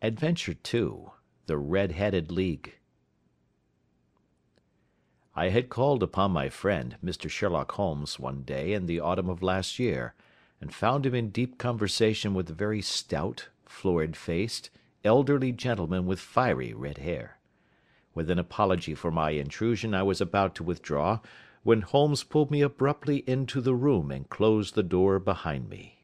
ADVENTURE II THE RED HEADED LEAGUE I had called upon my friend, Mr. Sherlock Holmes, one day in the autumn of last year, and found him in deep conversation with a very stout, florid faced, elderly gentleman with fiery red hair. With an apology for my intrusion I was about to withdraw, when Holmes pulled me abruptly into the room and closed the door behind me.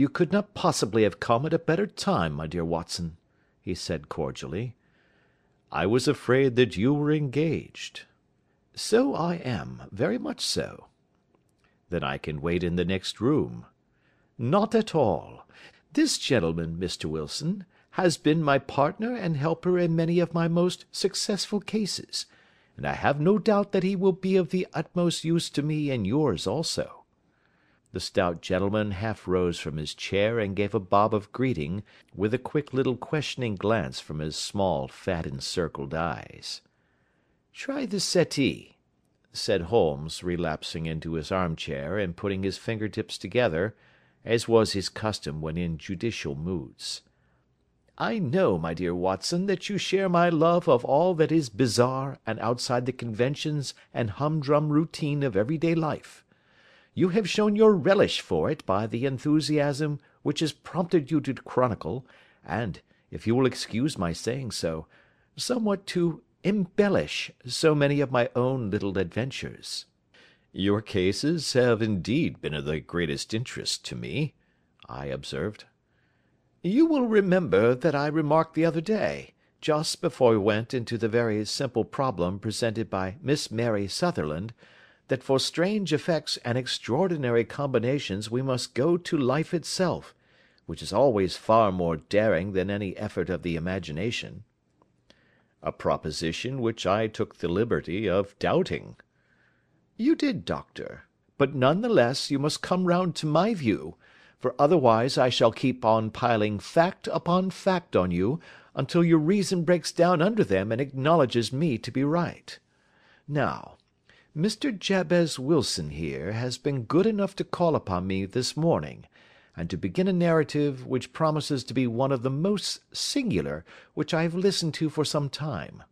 "You could not possibly have come at a better time, my dear Watson," he said cordially. "I was afraid that you were engaged." "So I am, very much so." "Then I can wait in the next room." "Not at all. This gentleman, Mr. Wilson, has been my partner and helper in many of my most successful cases, and I have no doubt that he will be of the utmost use to me and yours also." The stout gentleman half rose from his chair and gave a bob of greeting, with a quick little questioning glance from his small, fat encircled eyes. "Try the settee," said Holmes, relapsing into his armchair and putting his finger tips together, as was his custom when in judicial moods. "I know, my dear Watson, that you share my love of all that is bizarre and outside the conventions and humdrum routine of everyday life. You have shown your relish for it by the enthusiasm which has prompted you to chronicle, and, if you will excuse my saying so, somewhat to embellish so many of my own little adventures." "Your cases have indeed been of the greatest interest to me," I observed. "You will remember that I remarked the other day, just before we went into the very simple problem presented by Miss Mary Sutherland, that for strange effects and extraordinary combinations we must go to life itself, which is always far more daring than any effort of the imagination." "A proposition which I took the liberty of doubting." "You did, doctor; but none the less you must come round to my view, for otherwise I shall keep on piling fact upon fact on you until your reason breaks down under them and acknowledges me to be right. Now. Mr. Jabez Wilson here has been good enough to call upon me this morning, and to begin a narrative which promises to be one of the most singular which I have listened to for some time.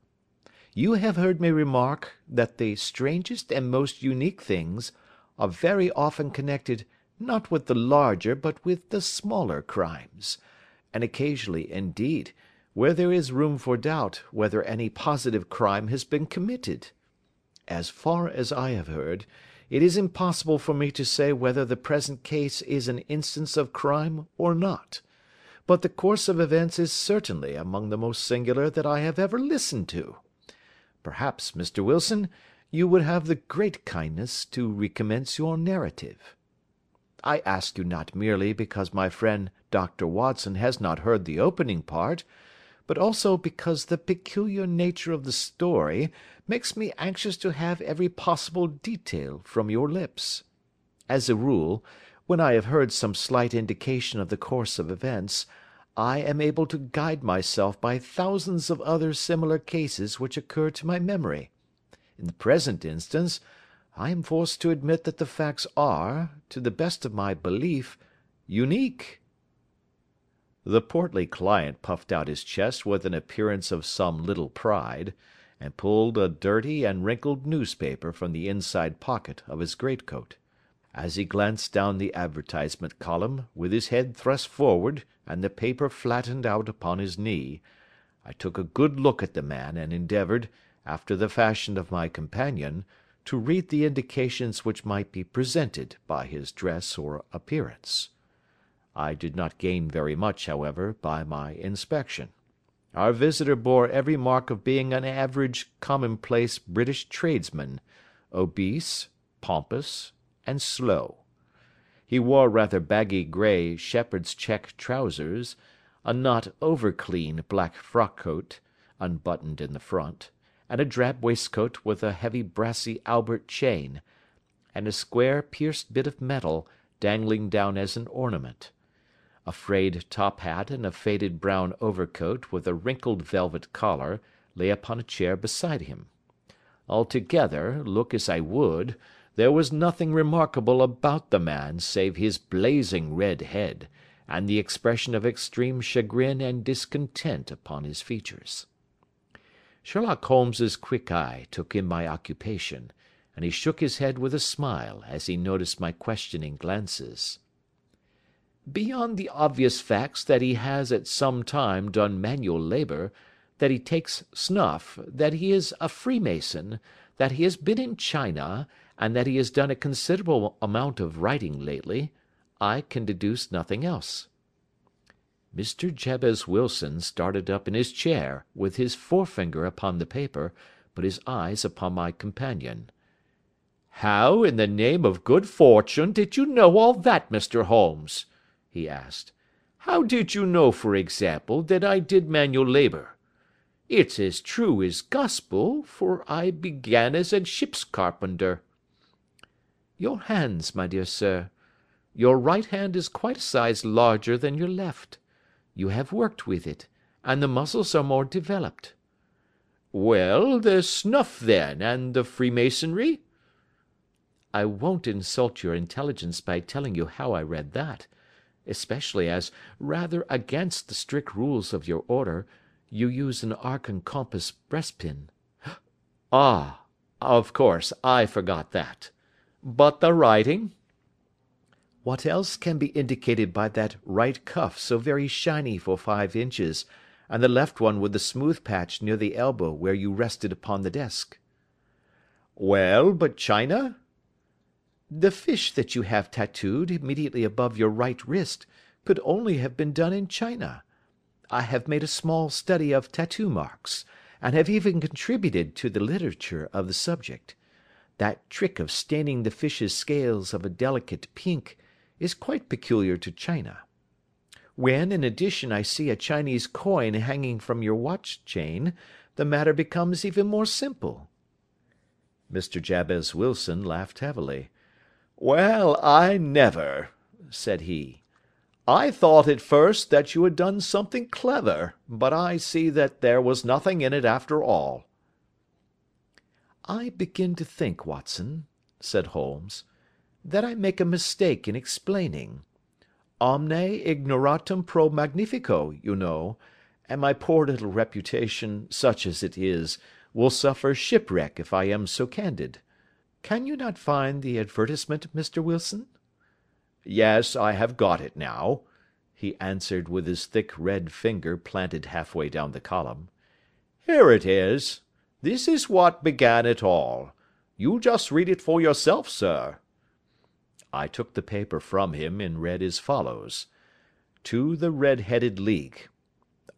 You have heard me remark that the strangest and most unique things are very often connected not with the larger but with the smaller crimes, and occasionally, indeed, where there is room for doubt whether any positive crime has been committed. As far as I have heard, it is impossible for me to say whether the present case is an instance of crime or not, but the course of events is certainly among the most singular that I have ever listened to. Perhaps, Mr. Wilson, you would have the great kindness to recommence your narrative. I ask you not merely because my friend Dr. Watson has not heard the opening part, but also because the peculiar nature of the story makes me anxious to have every possible detail from your lips. As a rule, when I have heard some slight indication of the course of events, I am able to guide myself by thousands of other similar cases which occur to my memory. In the present instance, I am forced to admit that the facts are, to the best of my belief, unique. The portly client puffed out his chest with an appearance of some little pride, and pulled a dirty and wrinkled newspaper from the inside pocket of his greatcoat. As he glanced down the advertisement column, with his head thrust forward and the paper flattened out upon his knee, I took a good look at the man and endeavoured, after the fashion of my companion, to read the indications which might be presented by his dress or appearance. I did not gain very much, however, by my inspection. Our visitor bore every mark of being an average commonplace British tradesman, obese, pompous, and slow. He wore rather baggy grey shepherd's check trousers, a not over clean black frock coat, unbuttoned in the front, and a drab waistcoat with a heavy brassy Albert chain, and a square pierced bit of metal dangling down as an ornament. A frayed top hat and a faded brown overcoat with a wrinkled velvet collar lay upon a chair beside him. Altogether, look as I would, there was nothing remarkable about the man save his blazing red head, and the expression of extreme chagrin and discontent upon his features. Sherlock Holmes's quick eye took in my occupation, and he shook his head with a smile as he noticed my questioning glances. Beyond the obvious facts that he has at some time done manual labour, that he takes snuff, that he is a Freemason, that he has been in China, and that he has done a considerable amount of writing lately, I can deduce nothing else." Mr. Jabez Wilson started up in his chair, with his forefinger upon the paper, but his eyes upon my companion. "How, in the name of good fortune, did you know all that, Mr. Holmes?" He asked. "How did you know, for example, that I did manual labour? It's as true as gospel, for I began as a ship's carpenter." "Your hands, my dear sir. Your right hand is quite a size larger than your left. You have worked with it, and the muscles are more developed." "Well, the snuff, then, and the freemasonry?" "I won't insult your intelligence by telling you how I read that especially as, rather against the strict rules of your order, you use an arc and compass breastpin." "Ah! Of course, I forgot that. But the writing?" "What else can be indicated by that right cuff so very shiny for five inches, and the left one with the smooth patch near the elbow where you rested upon the desk?" "Well, but China?" The fish that you have tattooed immediately above your right wrist could only have been done in China. I have made a small study of tattoo marks, and have even contributed to the literature of the subject. That trick of staining the fish's scales of a delicate pink is quite peculiar to China. When, in addition, I see a Chinese coin hanging from your watch chain, the matter becomes even more simple." Mr. Jabez Wilson laughed heavily. "Well, I never!" said he. "I thought at first that you had done something clever, but I see that there was nothing in it after all." "I begin to think, Watson," said Holmes, "that I make a mistake in explaining. Omne ignoratum pro magnifico, you know, and my poor little reputation, such as it is, will suffer shipwreck if I am so candid. Can you not find the advertisement, Mr. Wilson?" "Yes, I have got it now," he answered with his thick red finger planted halfway down the column. "Here it is. This is what began it all. You just read it for yourself, sir." I took the paper from him and read as follows: "To the Red headed League.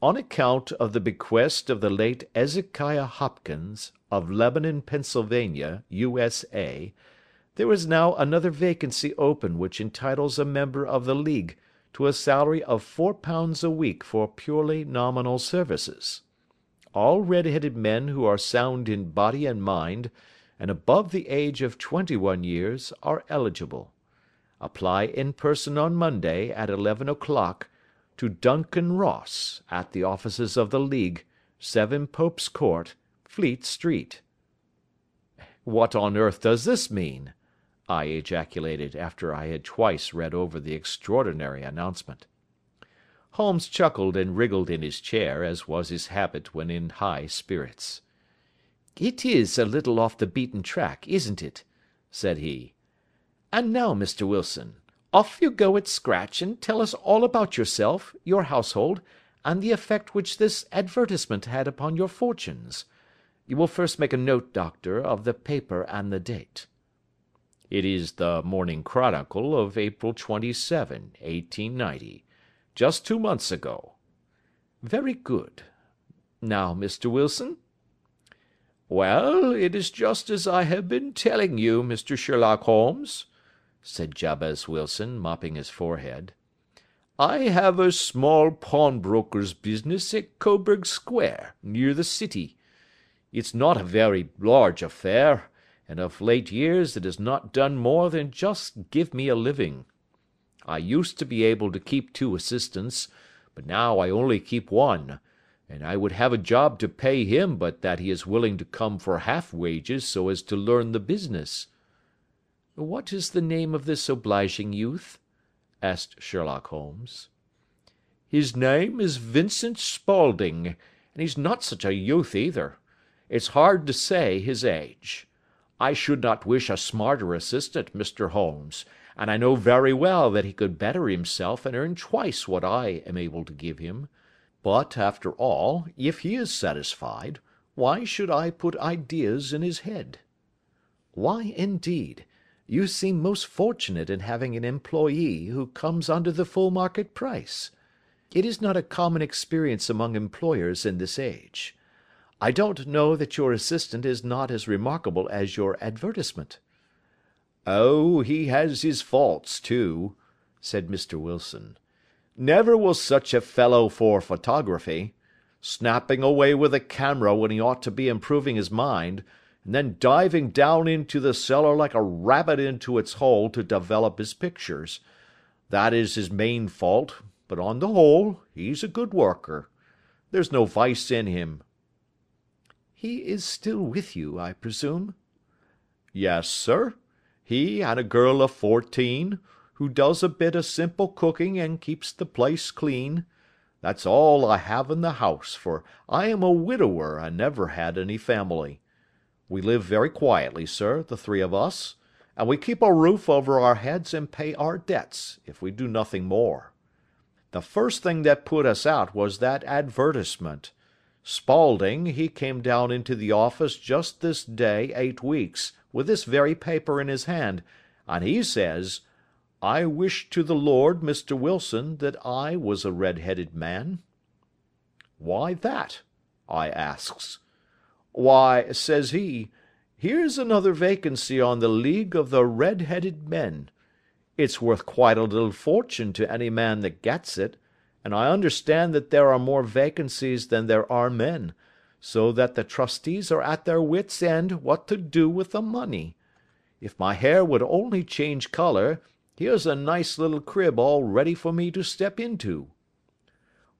On account of the bequest of the late Ezekiah Hopkins, of Lebanon, Pennsylvania, U.S.A., there is now another vacancy open which entitles a member of the League to a salary of £4 a week for purely nominal services. All red headed men who are sound in body and mind, and above the age of twenty one years, are eligible. Apply in person on Monday at eleven o'clock to Duncan Ross, at the offices of the League, 7 Pope's Court, Fleet Street." "What on earth does this mean?" I ejaculated after I had twice read over the extraordinary announcement. Holmes chuckled and wriggled in his chair, as was his habit when in high spirits. "It is a little off the beaten track, isn't it?" said he. "And now, Mr. Wilson. Off you go at scratch, and tell us all about yourself, your household, and the effect which this advertisement had upon your fortunes. You will first make a note, Doctor, of the paper and the date." "It is the Morning Chronicle of April 27, 1890. Just two months ago." "Very good. Now, Mr. Wilson?" "Well, it is just as I have been telling you, Mr. Sherlock Holmes said Jabez Wilson, mopping his forehead. "I have a small pawnbroker's business at Coburg Square, near the City. It's not a very large affair, and of late years it has not done more than just give me a living. I used to be able to keep two assistants, but now I only keep one, and I would have a job to pay him but that he is willing to come for half wages so as to learn the business. "What is the name of this obliging youth?" asked Sherlock Holmes. His name is Vincent Spaulding, and he's not such a youth either. It's hard to say his age. I should not wish a smarter assistant, Mr. Holmes, and I know very well that he could better himself and earn twice what I am able to give him. But, after all, if he is satisfied, why should I put ideas in his head?" "Why, indeed? You seem most fortunate in having an employee who comes under the full market price. It is not a common experience among employers in this age. I don't know that your assistant is not as remarkable as your advertisement." "Oh, he has his faults, too," said Mr. Wilson. "Never was such a fellow for photography. Snapping away with a camera when he ought to be improving his mind, and then diving down into the cellar like a rabbit into its hole to develop his pictures. That is his main fault but on the whole he's a good worker. There's no vice in him." "He is still with you, I presume?" "Yes, sir. He and a girl of fourteen, who does a bit of simple cooking and keeps the place clean. That's all I have in the house, for I am a widower and never had any family. We live very quietly, sir, the three of us, and we keep a roof over our heads and pay our debts, if we do nothing more. The first thing that put us out was that advertisement. Spaulding, he came down into the office just this day eight weeks, with this very paper in his hand, and he says, I wish to the Lord, Mr. Wilson, that I was a red headed man. Why that?' I asks. 'Why,' says he, here's another vacancy on the League of the Red headed Men. It's worth quite a little fortune to any man that gets it, and I understand that there are more vacancies than there are men, so that the trustees are at their wits' end what to do with the money. If my hair would only change colour, here's a nice little crib all ready for me to step into.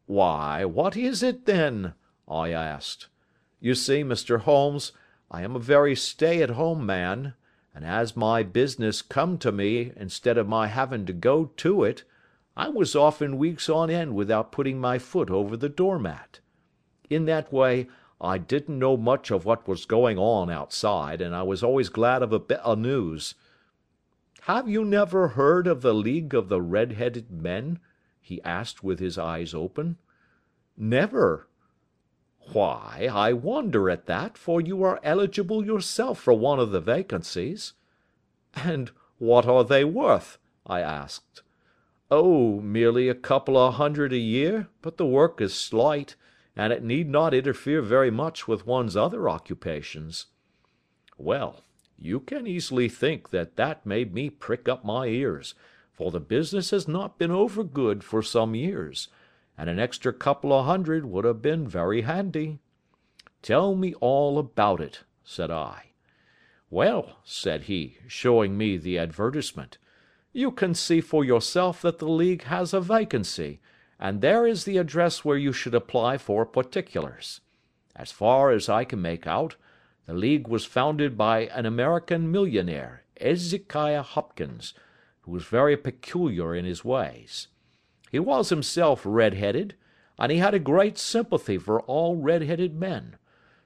Why, what is it, then?' I asked. You see, Mr. Holmes, I am a very stay at home man and as my business come to me instead of my having to go to it, I was often weeks on end without putting my foot over the doormat. In that way I didn't know much of what was going on outside, and I was always glad of a bit of news. Have you never heard of the League of the Red headed Men? he asked with his eyes open. Never. Why, I wonder at that, for you are eligible yourself for one of the vacancies." "And what are they worth?" I asked. "Oh, merely a couple of hundred a year, but the work is slight, and it need not interfere very much with one's other occupations." Well, you can easily think that that made me prick up my ears, for the business has not been over good for some years and an extra couple of hundred would have been very handy. "Tell me all about it," said I. "Well," said he, showing me the advertisement, "you can see for yourself that the League has a vacancy, and there is the address where you should apply for particulars. As far as I can make out, the League was founded by an American millionaire, Ezekiah Hopkins, who was very peculiar in his ways. He was himself red headed, and he had a great sympathy for all red headed men;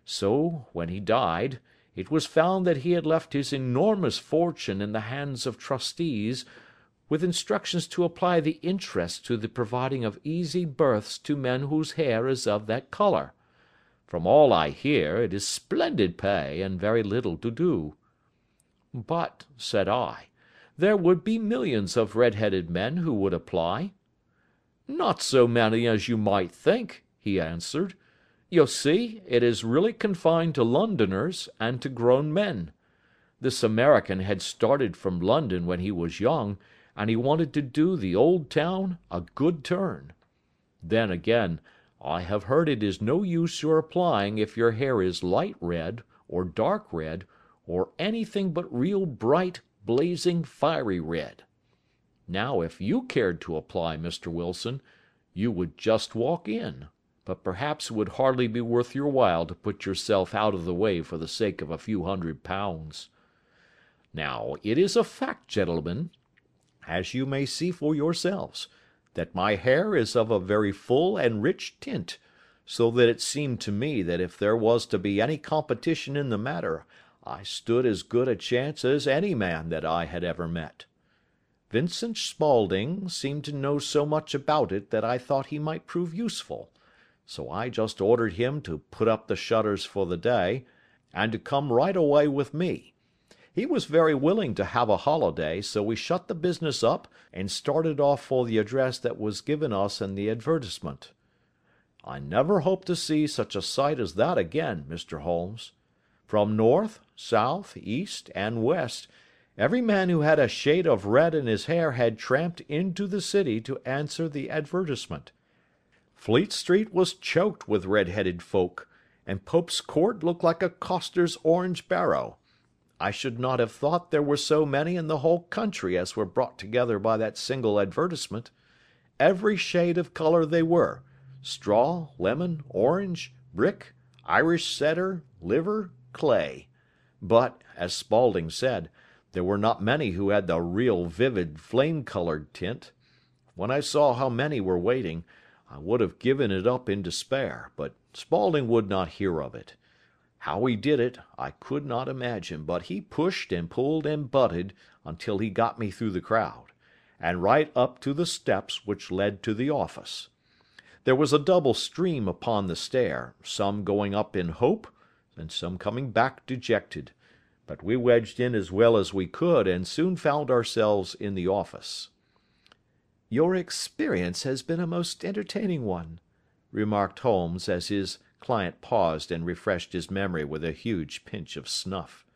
so, when he died, it was found that he had left his enormous fortune in the hands of trustees, with instructions to apply the interest to the providing of easy berths to men whose hair is of that colour. From all I hear, it is splendid pay, and very little to do." "But," said I, "there would be millions of red headed men who would apply. "Not so many as you might think," he answered. "You see, it is really confined to Londoners, and to grown men. This American had started from London when he was young, and he wanted to do the old town a good turn. Then, again, I have heard it is no use your applying if your hair is light red, or dark red, or anything but real bright, blazing, fiery red. Now, if you cared to apply, Mr. Wilson, you would just walk in, but perhaps it would hardly be worth your while to put yourself out of the way for the sake of a few hundred pounds. Now, it is a fact, gentlemen, as you may see for yourselves, that my hair is of a very full and rich tint, so that it seemed to me that if there was to be any competition in the matter, I stood as good a chance as any man that I had ever met. Vincent Spaulding seemed to know so much about it that I thought he might prove useful, so I just ordered him to put up the shutters for the day, and to come right away with me. He was very willing to have a holiday, so we shut the business up and started off for the address that was given us in the advertisement. I never hope to see such a sight as that again, Mr. Holmes. From north, south, east, and west, every man who had a shade of red in his hair had tramped into the city to answer the advertisement. Fleet Street was choked with red-headed folk, and Pope's Court looked like a coster's orange barrow. I should not have thought there were so many in the whole country as were brought together by that single advertisement. Every shade of colour they were straw, lemon, orange, brick, Irish setter, liver, clay. But, as Spaulding said, there were not many who had the real vivid flame coloured tint. When I saw how many were waiting, I would have given it up in despair, but Spaulding would not hear of it. How he did it, I could not imagine, but he pushed and pulled and butted until he got me through the crowd, and right up to the steps which led to the office. There was a double stream upon the stair, some going up in hope, and some coming back dejected, but we wedged in as well as we could, and soon found ourselves in the office. "Your experience has been a most entertaining one," remarked Holmes as his client paused and refreshed his memory with a huge pinch of snuff.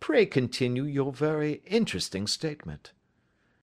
"Pray continue your very interesting statement."